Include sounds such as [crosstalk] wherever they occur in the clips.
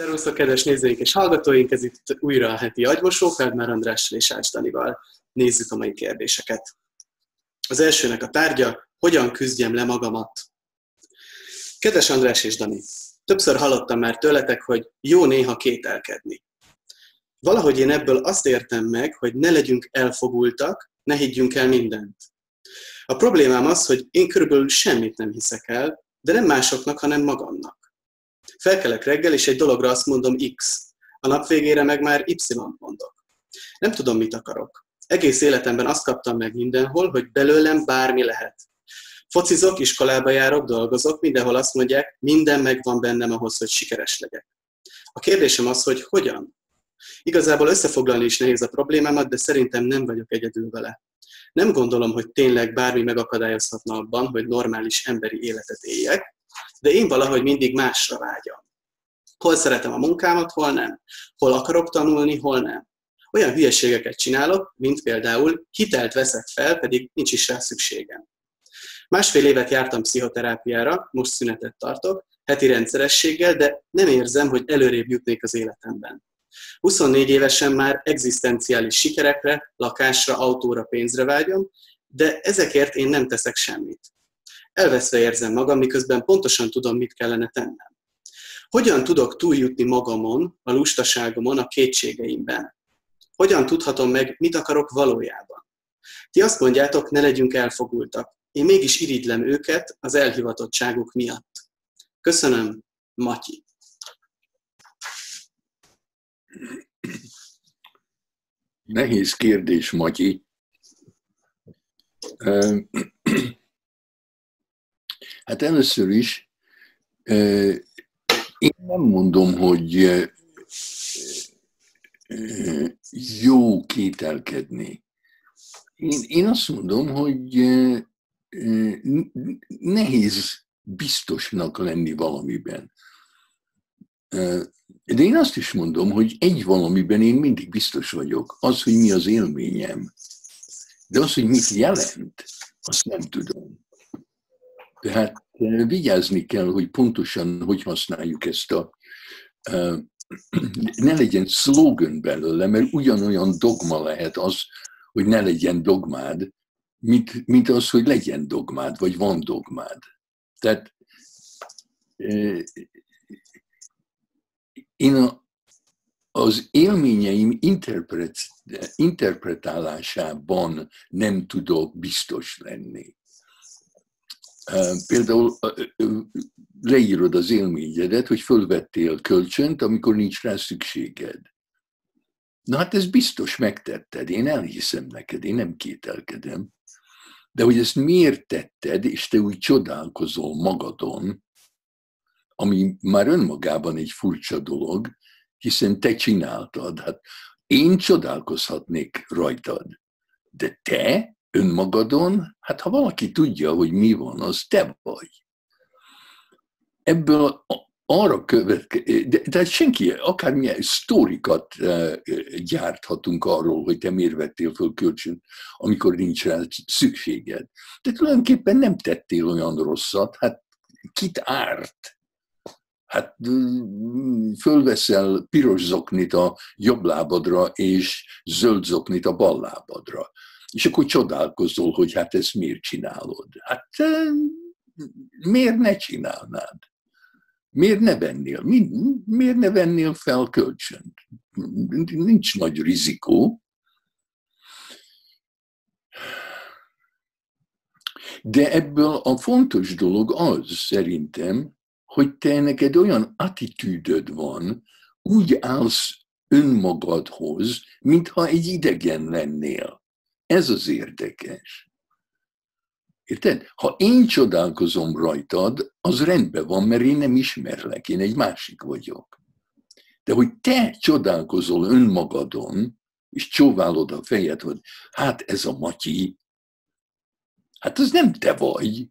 Szervusztok, kedves nézőink és hallgatóink! Ez itt újra a heti agymosó, Feldmár Andrással és Ács Danival. Nézzük a mai kérdéseket. Az elsőnek a tárgya, hogyan küzdjem le magamat? Kedves András és Dani, többször hallottam már tőletek, hogy jó néha kételkedni. Valahogy én ebből azt értem meg, hogy ne legyünk elfogultak, ne higgyünk el mindent. A problémám az, hogy én körülbelül semmit nem hiszek el, de nem másoknak, hanem magamnak. Felkelek reggel, és egy dologra azt mondom X. A nap végére meg már Y mondok. Nem tudom, mit akarok. Egész életemben azt kaptam meg mindenhol, hogy belőlem bármi lehet. Focizok, iskolába járok, dolgozok, mindenhol azt mondják, minden megvan bennem ahhoz, hogy sikeres legyek. A kérdésem az, hogy hogyan? Igazából összefoglalni is nehéz a problémámat, de szerintem nem vagyok egyedül vele. Nem gondolom, hogy tényleg bármi megakadályozhatna abban, hogy normális emberi életet éljek, de én valahogy mindig másra vágyam. Hol szeretem a munkámat, hol nem. Hol akarok tanulni, hol nem. Olyan hülyeségeket csinálok, mint például hitelt veszek fel, pedig nincs is rá szükségem. Másfél évet jártam pszichoterápiára, most szünetet tartok, heti rendszerességgel, de nem érzem, hogy előrébb jutnék az életemben. 24 évesen már egzisztenciális sikerekre, lakásra, autóra, pénzre vágyom, de ezekért én nem teszek semmit. Elveszve érzem magam, miközben pontosan tudom, mit kellene tennem. Hogyan tudok túljutni magamon, a lustaságomon, a kétségeimben? Hogyan tudhatom meg, mit akarok valójában? Ti azt mondjátok, ne legyünk elfogultak. Én mégis iridlem őket az elhivatottságuk miatt. Köszönöm, Matyi. Nehéz kérdés, Matyi. Hát először is én nem mondom, hogy jó kételkedni. Én, én azt mondom, hogy nehéz biztosnak lenni valamiben. De én azt is mondom, hogy egy valamiben én mindig biztos vagyok, az, hogy mi az élményem. De az, hogy mit jelent, azt nem tudom. Tehát vigyázni kell, hogy pontosan hogy használjuk ezt a [clears throat] ne legyen szlogan belőle, mert ugyanolyan dogma lehet az, hogy ne legyen dogmád, mint, mint az, hogy legyen dogmád, vagy van dogmád. Tehát én a, az élményeim interpret, interpretálásában nem tudok biztos lenni. Például leírod az élményedet, hogy fölvettél kölcsönt, amikor nincs rá szükséged. Na hát ez biztos megtetted, én elhiszem neked, én nem kételkedem. De hogy ezt miért tetted, és te úgy csodálkozol magadon, ami már önmagában egy furcsa dolog, hiszen te csináltad. Hát én csodálkozhatnék rajtad, de te önmagadon, hát ha valaki tudja, hogy mi van, az te vagy. Ebből arra következik, de, de senki, akármilyen sztórikat e, gyárthatunk arról, hogy te miért vettél föl kölcsön, amikor nincs rá szükséged. De tulajdonképpen nem tettél olyan rosszat, hát kit árt? Hát fölveszel piros zoknit a jobb lábadra, és zöld zoknit a bal lábadra. És akkor csodálkozol, hogy hát ezt miért csinálod. Hát miért ne csinálnád? Miért ne vennél? Miért ne vennél fel kölcsönt? Nincs nagy rizikó. De ebből a fontos dolog az szerintem, hogy te neked olyan attitűdöd van, úgy állsz önmagadhoz, mintha egy idegen lennél. Ez az érdekes. Érted? Ha én csodálkozom rajtad, az rendben van, mert én nem ismerlek, én egy másik vagyok. De hogy te csodálkozol önmagadon, és csóválod a fejed, hogy hát ez a Matyi, hát az nem te vagy.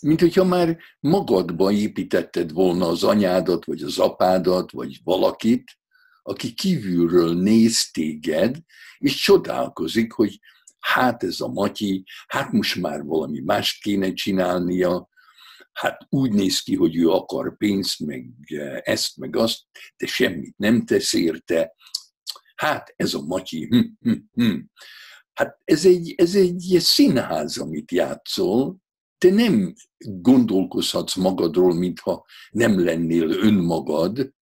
Mint hogyha már magadba építetted volna az anyádat, vagy az apádat, vagy valakit, aki kívülről néz téged, és csodálkozik, hogy hát ez a Matyi, hát most már valami mást kéne csinálnia, hát úgy néz ki, hogy ő akar pénzt, meg ezt, meg azt, de semmit nem tesz érte. Hát ez a Matyi, hm, hm, hm. Hát ez egy, ez egy színház, amit játszol, te nem gondolkozhatsz magadról, mintha nem lennél önmagad.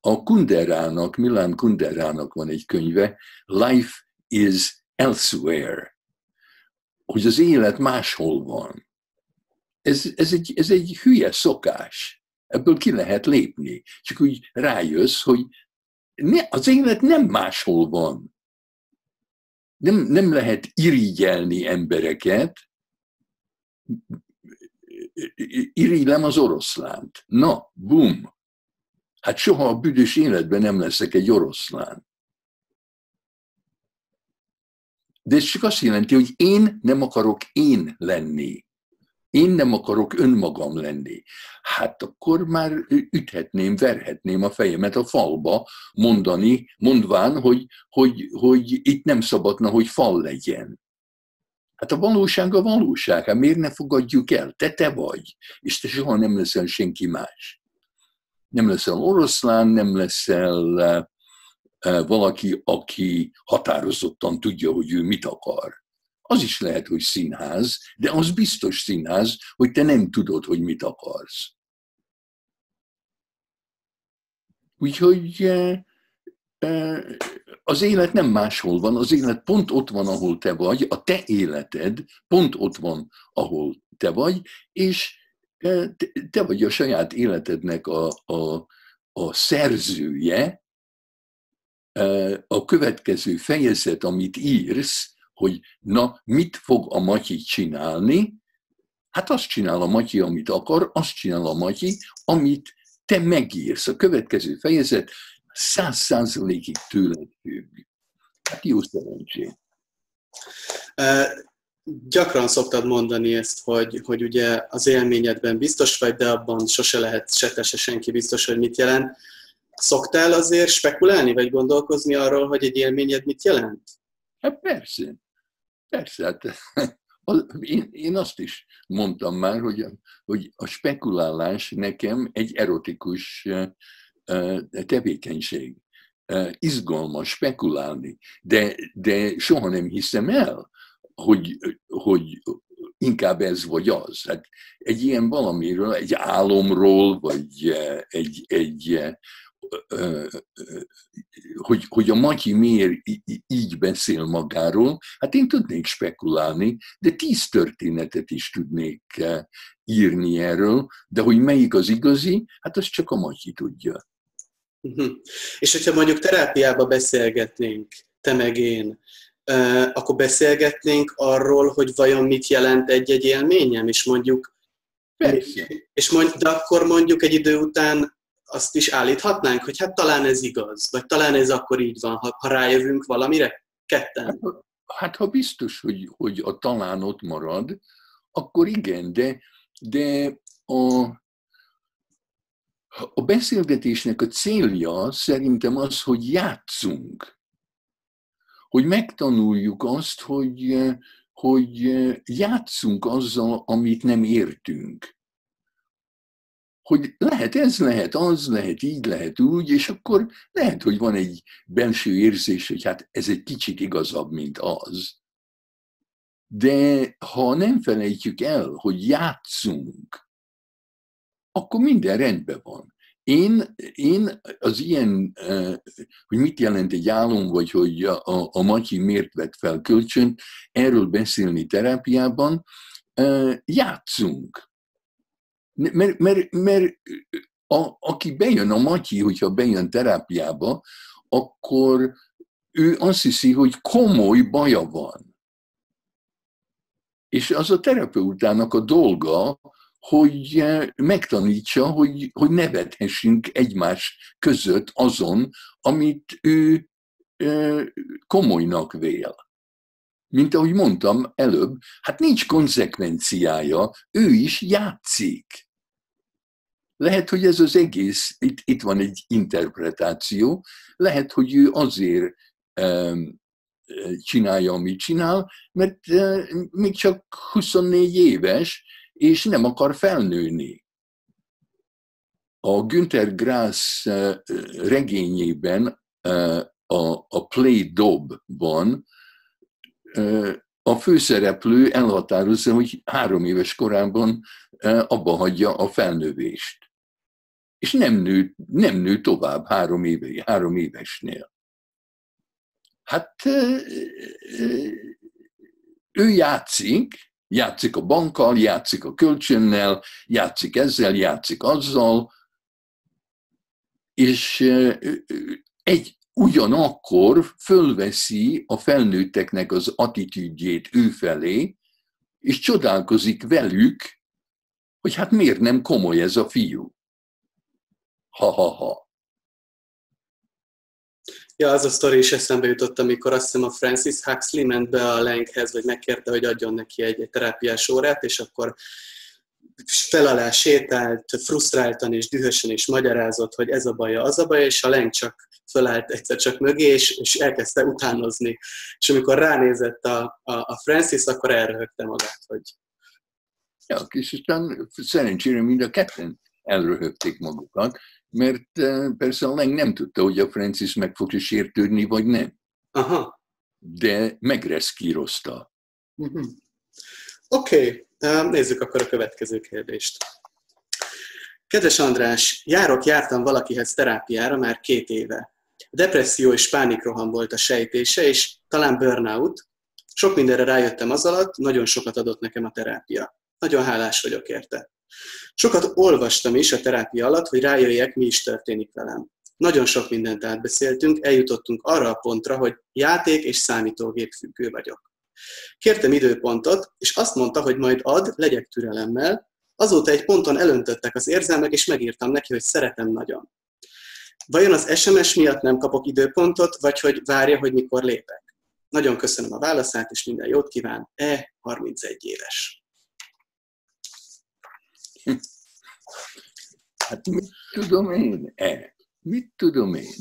A Kunderának, Milán Kunderának van egy könyve, Life is Elsewhere, hogy az élet máshol van. Ez, ez, egy, ez egy hülye szokás. Ebből ki lehet lépni. Csak úgy rájössz, hogy ne, az élet nem máshol van. Nem, nem lehet irigyelni embereket, irigylem az oroszlánt. Na, bum! Hát soha a büdös életben nem leszek egy oroszlán. De ez csak azt jelenti, hogy én nem akarok én lenni. Én nem akarok önmagam lenni. Hát akkor már üthetném, verhetném a fejemet a falba, mondani, mondván, hogy, hogy, hogy itt nem szabadna, hogy fal legyen. Hát a valóság a valóság, hát miért ne fogadjuk el? Te te vagy, és te soha nem leszel senki más. Nem leszel oroszlán, nem leszel valaki, aki határozottan tudja, hogy ő mit akar. Az is lehet, hogy színház, de az biztos színház, hogy te nem tudod, hogy mit akarsz. Úgyhogy uh, az élet nem máshol van, az élet pont ott van, ahol te vagy, a te életed pont ott van, ahol te vagy, és te vagy a saját életednek a, a, a szerzője, a következő fejezet, amit írsz, hogy na, mit fog a Matyi csinálni, hát azt csinál a Matyi, amit akar, azt csinál a Matyi, amit te megírsz. A következő fejezet száz százalékig tőled függ. Hát jó szerencsét. Gyakran szoktad mondani ezt, hogy, hogy ugye az élményedben biztos vagy, de abban sose lehet se se senki biztos, hogy mit jelent. Szoktál azért spekulálni, vagy gondolkozni arról, hogy egy élményed mit jelent? Hát persze. Persze, hát [laughs] én, én azt is mondtam már, hogy hogy a spekulálás nekem egy erotikus tevékenység. Izgalmas spekulálni, de, de soha nem hiszem el, hogy, hogy inkább ez vagy az. Hát egy ilyen valamiről, egy álomról, vagy egy, egy hogy, hogy a Matyi miért így beszél magáról, hát én tudnék spekulálni, de tíz történetet is tudnék írni erről, de hogy melyik az igazi, hát azt csak a Matyi tudja. Uh-huh. És hogyha mondjuk terápiába beszélgetnénk, te meg én, akkor beszélgetnénk arról, hogy vajon mit jelent egy-egy élményem, és mondjuk, Persze. és mond, de akkor mondjuk egy idő után azt is állíthatnánk, hogy hát talán ez igaz, vagy talán ez akkor így van, ha, ha rájövünk valamire ketten. Hát, hát ha biztos, hogy, hogy a talán ott marad, akkor igen, de, de a, a beszélgetésnek a célja szerintem az, hogy játszunk. Hogy megtanuljuk azt, hogy, hogy játszunk azzal, amit nem értünk. Hogy lehet ez, lehet az, lehet így, lehet úgy, és akkor lehet, hogy van egy belső érzés, hogy hát ez egy kicsit igazabb, mint az. De ha nem felejtjük el, hogy játszunk, akkor minden rendben van. Én, én az ilyen, hogy mit jelent egy álom, vagy hogy a, a Matyi miért vett fel kölcsönt, erről beszélni terápiában, játszunk. Mert, mert, mert a, aki bejön a Matyi, hogyha bejön terápiába, akkor ő azt hiszi, hogy komoly baja van. És az a terapeutának a dolga, hogy eh, megtanítsa, hogy, hogy nevethessünk egymás között azon, amit ő eh, komolynak vél. Mint ahogy mondtam előbb, hát nincs konzekvenciája, ő is játszik. Lehet, hogy ez az egész, itt, itt van egy interpretáció, lehet, hogy ő azért um, csinálja, amit csinál, mert uh, még csak 24 éves, és nem akar felnőni. A Günther Grass regényében, a, a Play Dobban a főszereplő elhatározza, hogy három éves korában abba hagyja a felnövést. És nem nő, nem nő tovább három, éve, három évesnél. Hát ő játszik, játszik a bankkal, játszik a kölcsönnel, játszik ezzel, játszik azzal, és egy ugyanakkor fölveszi a felnőtteknek az attitűdjét ő felé, és csodálkozik velük, hogy hát miért nem komoly ez a fiú. Ha-ha-ha. Ja, az a sztori is eszembe jutott, amikor azt hiszem a Francis Huxley ment be a Lenkhez, vagy megkérte, hogy adjon neki egy, egy terápiás órát, és akkor fel alá sétált, frusztráltan és dühösen is magyarázott, hogy ez a baja, az a baja, és a Lenk csak fölállt egyszer csak mögé, és, és elkezdte utánozni. És amikor ránézett a, a, a Francis, akkor elröhögte magát, hogy... Ja, és aztán szerencsére mind a ketten elröhögték magukat, mert eh, persze a Leng nem tudta, hogy a Francis meg fog sértődni, vagy nem. Aha. De megreszkírozta. Uh-huh. Oké, okay. nézzük akkor a következő kérdést. Kedves András, járok, jártam valakihez terápiára már két éve. A depresszió és pánikroham volt a sejtése, és talán burnout. Sok mindenre rájöttem az alatt, nagyon sokat adott nekem a terápia. Nagyon hálás vagyok érte. Sokat olvastam is a terápia alatt, hogy rájöjjek, mi is történik velem. Nagyon sok mindent átbeszéltünk, eljutottunk arra a pontra, hogy játék és számítógép függő vagyok. Kértem időpontot, és azt mondta, hogy majd ad, legyek türelemmel. Azóta egy ponton elöntöttek az érzelmek, és megírtam neki, hogy szeretem nagyon. Vajon az SMS miatt nem kapok időpontot, vagy hogy várja, hogy mikor lépek? Nagyon köszönöm a válaszát, és minden jót kíván. E, 31 éves. Hát mit tudom én? E, mit tudom én?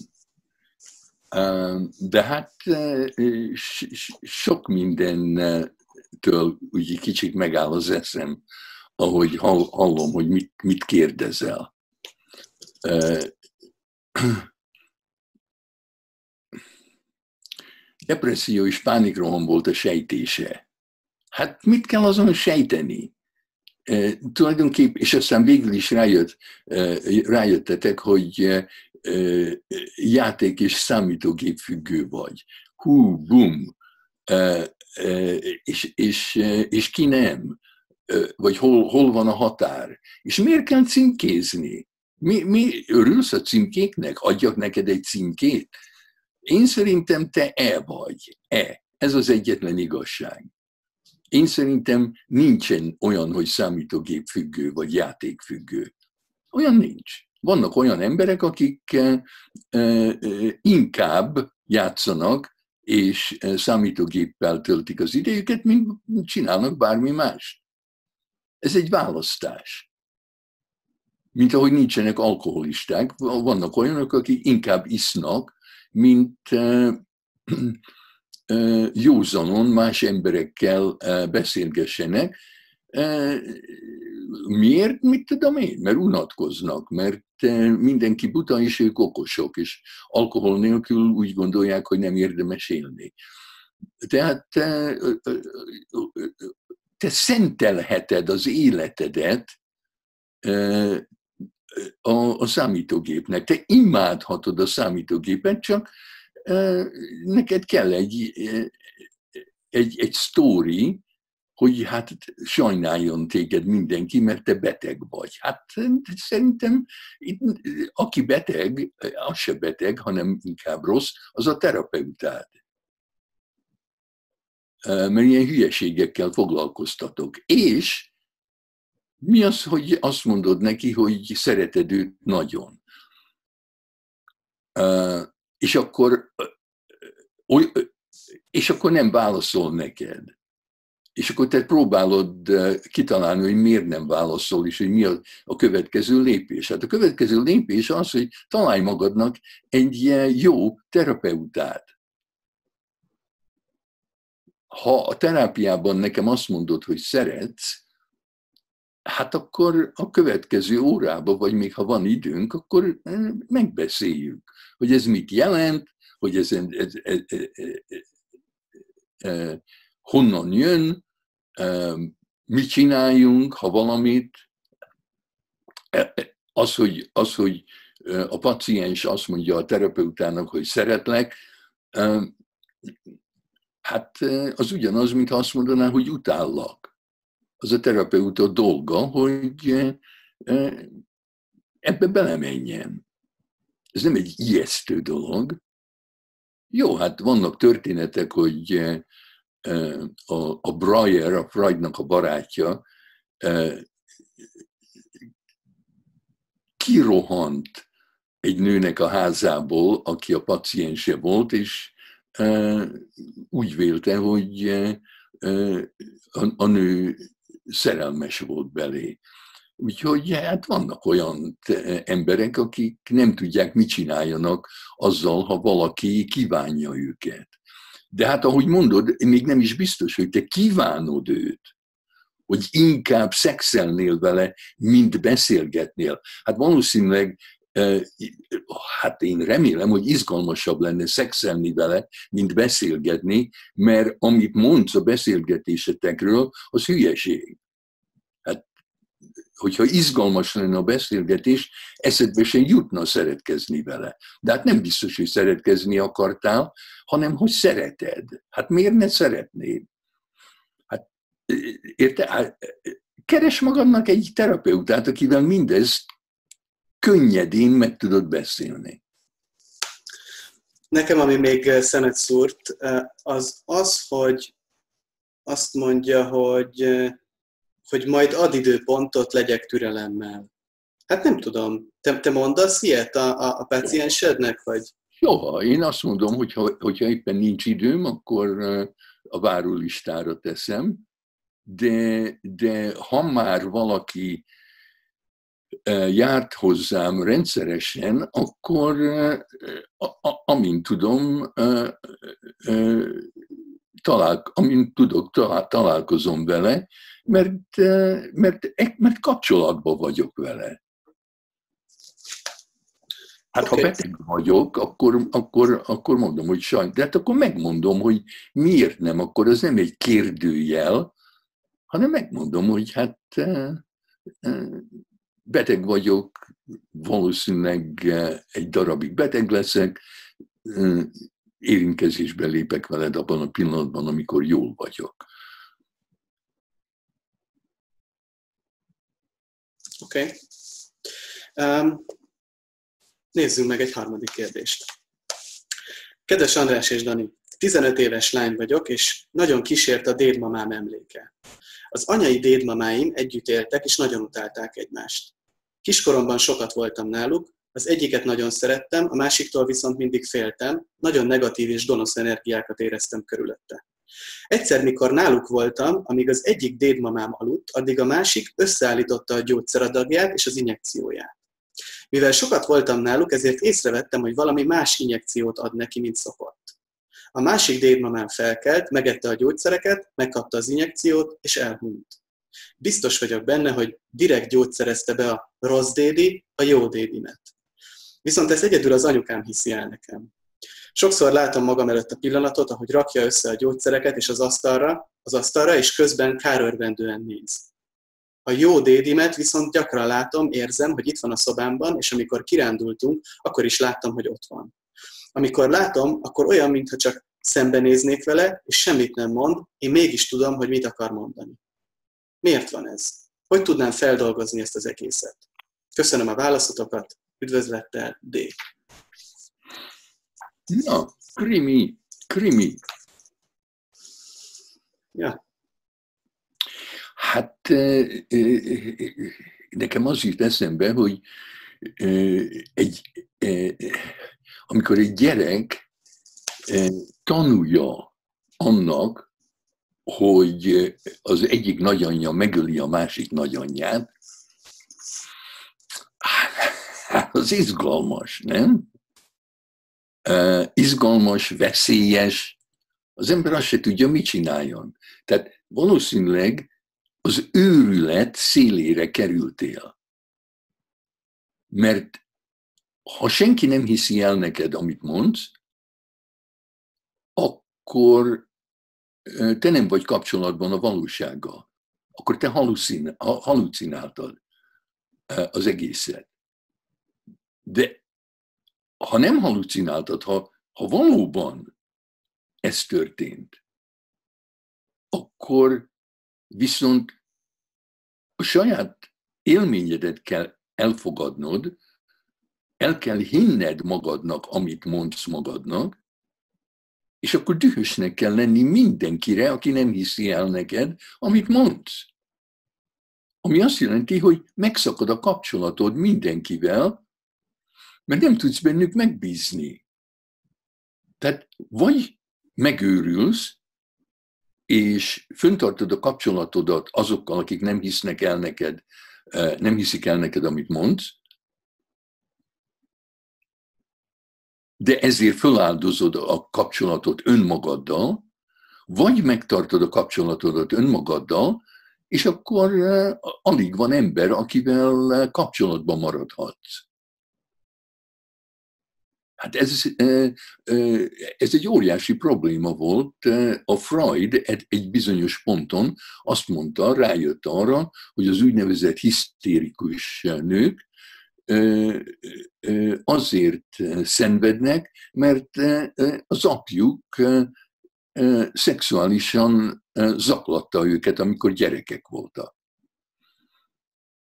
De hát sok mindentől úgy kicsit megáll az eszem, ahogy hallom, hogy mit, mit kérdezel. Depresszió és pánikroham volt a sejtése. Hát mit kell azon sejteni? E, tulajdonképp, és aztán végül is rájött, e, rájöttetek, hogy játék és számítógép függő vagy. Hú, bum, és, és, és ki nem, vagy hol, hol van a határ. És miért kell címkézni? Mi, mi örülsz a címkéknek? Adjak neked egy címkét? Én szerintem te e vagy. E. Ez az egyetlen igazság. Én szerintem nincsen olyan, hogy számítógép függő vagy játék függő. Olyan nincs. Vannak olyan emberek, akik inkább játszanak, és számítógéppel töltik az idejüket, mint csinálnak bármi más. Ez egy választás. Mint ahogy nincsenek alkoholisták, vannak olyanok, akik inkább isznak, mint józanon más emberekkel beszélgessenek. Miért? Mit tudom én? Mert unatkoznak, mert mindenki buta, és ők okosok, és alkohol nélkül úgy gondolják, hogy nem érdemes élni. Tehát te, te szentelheted az életedet a, a számítógépnek. Te imádhatod a számítógépet, csak neked kell egy, egy, egy sztori, hogy hát sajnáljon téged mindenki, mert te beteg vagy. Hát szerintem aki beteg, az se beteg, hanem inkább rossz, az a terapeutád. Mert ilyen hülyeségekkel foglalkoztatok. És mi az, hogy azt mondod neki, hogy szereted őt nagyon? És akkor, és akkor nem válaszol neked. És akkor te próbálod kitalálni, hogy miért nem válaszol, és hogy mi a, a következő lépés. Hát a következő lépés az, hogy találj magadnak egy jó terapeutát. Ha a terápiában nekem azt mondod, hogy szeretsz, hát akkor a következő órába, vagy még ha van időnk, akkor megbeszéljük, hogy ez mit jelent, hogy ez, ez, ez, ez, ez, honnan jön, mit csináljunk, ha valamit. Az, hogy, az, hogy a paciens azt mondja a terapeutának, hogy szeretlek, hát az ugyanaz, mint azt mondaná, hogy utállak. Az a terapeuta dolga, hogy ebbe belemenjen. Ez nem egy ijesztő dolog. Jó, hát vannak történetek, hogy a, a Breyer, a Freudnak a barátja, kirohant egy nőnek a házából, aki a paciense volt, és úgy vélte, hogy a nő szerelmes volt belé. Úgyhogy hát vannak olyan emberek, akik nem tudják, mit csináljanak azzal, ha valaki kívánja őket. De hát ahogy mondod, még nem is biztos, hogy te kívánod őt, hogy inkább szexelnél vele, mint beszélgetnél. Hát valószínűleg hát én remélem, hogy izgalmasabb lenne szexelni vele, mint beszélgetni, mert amit mondsz a beszélgetésetekről, az hülyeség. Hát, hogyha izgalmas lenne a beszélgetés, eszedbe sem jutna szeretkezni vele. De hát nem biztos, hogy szeretkezni akartál, hanem hogy szereted. Hát miért ne szeretnéd? Hát, érte? Hát, keres magadnak egy terapeutát, akivel mindezt könnyedén meg tudod beszélni. Nekem, ami még szemet szúrt, az az, hogy azt mondja, hogy, hogy majd ad időpontot, legyek türelemmel. Hát nem tudom. Te, te mondasz ilyet a, a, a paciensednek, vagy? Soha. Én azt mondom, hogy ha, hogyha éppen nincs időm, akkor a várólistára teszem, de, de ha már valaki járt hozzám rendszeresen, akkor amint tudom, talál, amint tudok, találkozom vele, mert, mert, mert kapcsolatban vagyok vele. Hát okay. ha beteg vagyok, akkor, akkor, akkor mondom, hogy sajnos. De hát akkor megmondom, hogy miért nem, akkor az nem egy kérdőjel, hanem megmondom, hogy hát beteg vagyok, valószínűleg eh, egy darabig beteg leszek, eh, érintkezésbe lépek veled abban a pillanatban, amikor jól vagyok. Oké. Okay. Um, nézzünk meg egy harmadik kérdést. Kedves András és Dani, 15 éves lány vagyok, és nagyon kísért a dédmamám emléke. Az anyai dédmamáim együtt éltek, és nagyon utálták egymást. Kiskoromban sokat voltam náluk, az egyiket nagyon szerettem, a másiktól viszont mindig féltem, nagyon negatív és gonosz energiákat éreztem körülötte. Egyszer, mikor náluk voltam, amíg az egyik dédmamám aludt, addig a másik összeállította a gyógyszeradagját és az injekcióját. Mivel sokat voltam náluk, ezért észrevettem, hogy valami más injekciót ad neki, mint szokott. A másik dédmamám felkelt, megette a gyógyszereket, megkapta az injekciót, és elhunyt. Biztos vagyok benne, hogy direkt gyógyszerezte be a rossz dédi, a jó dédimet. Viszont ezt egyedül az anyukám hiszi el nekem. Sokszor látom magam előtt a pillanatot, ahogy rakja össze a gyógyszereket és az asztalra, az asztalra, és közben kárörvendően néz. A jó dédimet viszont gyakran látom, érzem, hogy itt van a szobámban, és amikor kirándultunk, akkor is láttam, hogy ott van. Amikor látom, akkor olyan, mintha csak szembenéznék vele, és semmit nem mond, én mégis tudom, hogy mit akar mondani. Miért van ez? Hogy tudnám feldolgozni ezt az egészet? Köszönöm a válaszotokat, üdvözlettel, D. Na, krimi, krimi. Ja. Hát nekem az jut eszembe, hogy egy, amikor egy gyerek tanulja annak, hogy az egyik nagyanyja megöli a másik nagyanyját, hát az izgalmas, nem? Izgalmas, veszélyes, az ember azt se tudja, mit csináljon. Tehát valószínűleg az őrület szélére kerültél. Mert ha senki nem hiszi el neked, amit mondsz, akkor te nem vagy kapcsolatban a valósággal. Akkor te halucináltad az egészet. De ha nem halucináltad, ha, ha valóban ez történt, akkor viszont a saját élményedet kell elfogadnod, el kell hinned magadnak, amit mondsz magadnak, és akkor dühösnek kell lenni mindenkire, aki nem hiszi el neked, amit mondsz. Ami azt jelenti, hogy megszakad a kapcsolatod mindenkivel, mert nem tudsz bennük megbízni. Tehát vagy megőrülsz, és föntartod a kapcsolatodat azokkal, akik nem hisznek el neked, eh, nem hiszik el neked, amit mondsz, de ezért feláldozod a kapcsolatot önmagaddal, vagy megtartod a kapcsolatodat önmagaddal, és akkor eh, alig van ember, akivel eh, kapcsolatban maradhatsz. Hát ez, eh, ez egy óriási probléma volt. A Freud egy bizonyos ponton azt mondta, rájött arra, hogy az úgynevezett hisztérikus nők azért szenvednek, mert az apjuk szexuálisan zaklatta őket, amikor gyerekek voltak.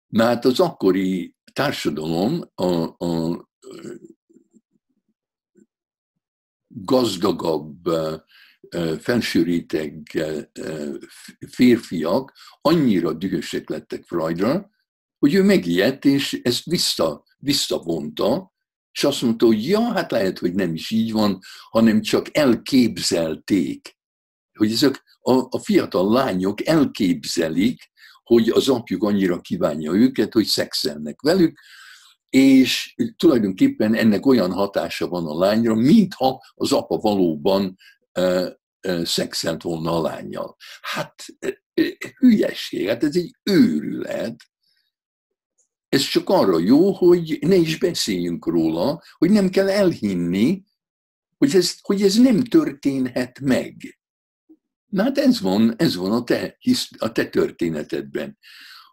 Na hát az akkori társadalom a, a gazdagabb, felső réteg férfiak annyira dühösek lettek Freudra, hogy ő megijedt, és ezt vissza, visszavonta, és azt mondta, hogy ja, hát lehet, hogy nem is így van, hanem csak elképzelték. Hogy ezek a, a fiatal lányok elképzelik, hogy az apjuk annyira kívánja őket, hogy szexelnek velük, és tulajdonképpen ennek olyan hatása van a lányra, mintha az apa valóban e, e, szexelt volna a lányjal. Hát e, hülyeség, hát ez egy őrület, ez csak arra jó, hogy ne is beszéljünk róla, hogy nem kell elhinni, hogy ez, hogy ez nem történhet meg. Na hát ez van, ez van a te, a te történetedben,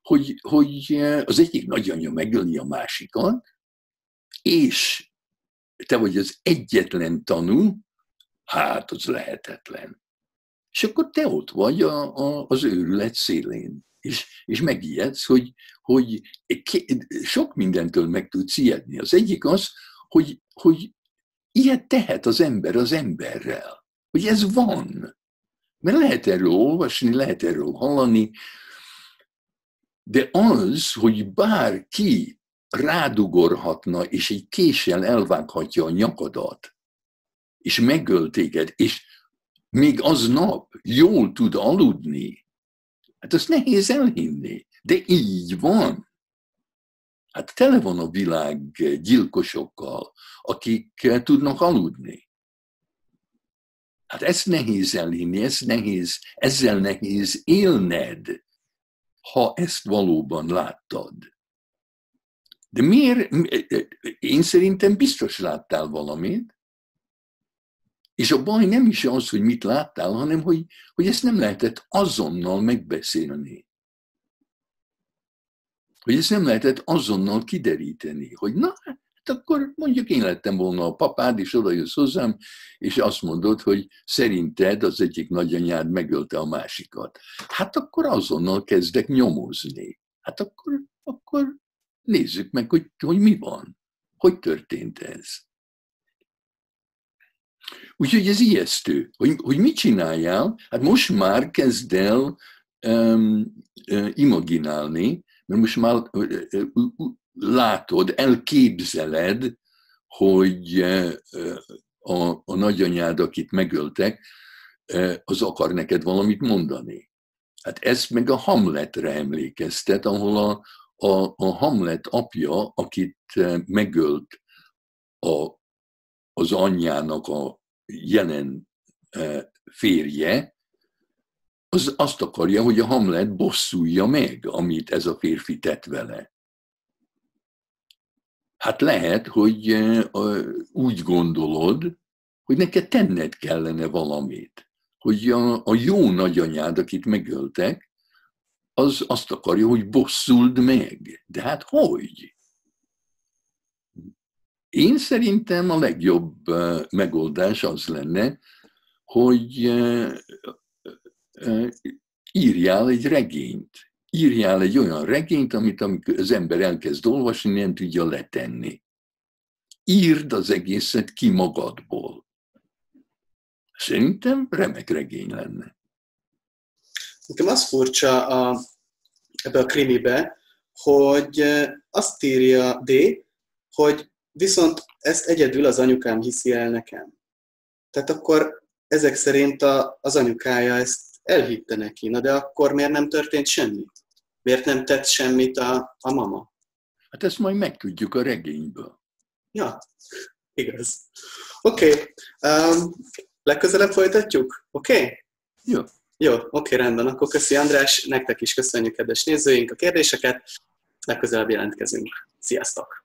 hogy, hogy az egyik nagyanyja megöli a másikat, és te vagy az egyetlen tanú, hát az lehetetlen. És akkor te ott vagy a, a, az őrület szélén és, és megijedsz, hogy, hogy sok mindentől meg tudsz ijedni. Az egyik az, hogy, hogy ilyet tehet az ember az emberrel, hogy ez van. Mert lehet erről olvasni, lehet erről hallani, de az, hogy bárki rádugorhatna, és egy késsel elvághatja a nyakadat, és megöl téged, és még aznap jól tud aludni, Hát azt nehéz elhinni, de így van. Hát tele van a világ gyilkosokkal, akik tudnak aludni. Hát ezt nehéz elhinni, ezt nehéz, ezzel nehéz élned, ha ezt valóban láttad. De miért? Én szerintem biztos láttál valamit, és a baj nem is az, hogy mit láttál, hanem hogy, hogy ezt nem lehetett azonnal megbeszélni. Hogy ezt nem lehetett azonnal kideríteni, hogy na, hát akkor mondjuk én lettem volna a papád, és oda jössz hozzám, és azt mondod, hogy szerinted az egyik nagyanyád megölte a másikat. Hát akkor azonnal kezdek nyomozni. Hát akkor, akkor nézzük meg, hogy, hogy mi van. Hogy történt ez? Úgyhogy ez ijesztő, hogy, hogy mit csináljál, hát most már kezd el um, uh, imaginálni, mert most már uh, uh, látod, elképzeled, hogy a, a nagyanyád, akit megöltek, az akar neked valamit mondani. Hát ez meg a Hamletre emlékeztet, ahol a, a, a Hamlet apja, akit megölt a, az anyjának a jelen férje, az azt akarja, hogy a Hamlet bosszulja meg, amit ez a férfi tett vele. Hát lehet, hogy úgy gondolod, hogy neked tenned kellene valamit. Hogy a, a jó nagyanyád, akit megöltek, az azt akarja, hogy bosszuld meg. De hát hogy? Én szerintem a legjobb megoldás az lenne, hogy írjál egy regényt. Írjál egy olyan regényt, amit amikor az ember elkezd olvasni, nem tudja letenni. Írd az egészet ki magadból. Szerintem remek regény lenne. Nekem az furcsa a, ebbe a krimibe, hogy azt írja D, hogy viszont ezt egyedül az anyukám hiszi el nekem. Tehát akkor ezek szerint a, az anyukája ezt elhitte neki, na de akkor miért nem történt semmi? Miért nem tett semmit a, a mama? Hát ezt majd megtudjuk a regényből. Ja, igaz. Oké, okay. um, legközelebb folytatjuk? Oké? Okay? Jó. Jó, oké, rendben. Akkor köszi András, nektek is köszönjük, kedves nézőink, a kérdéseket. Legközelebb jelentkezünk. Sziasztok!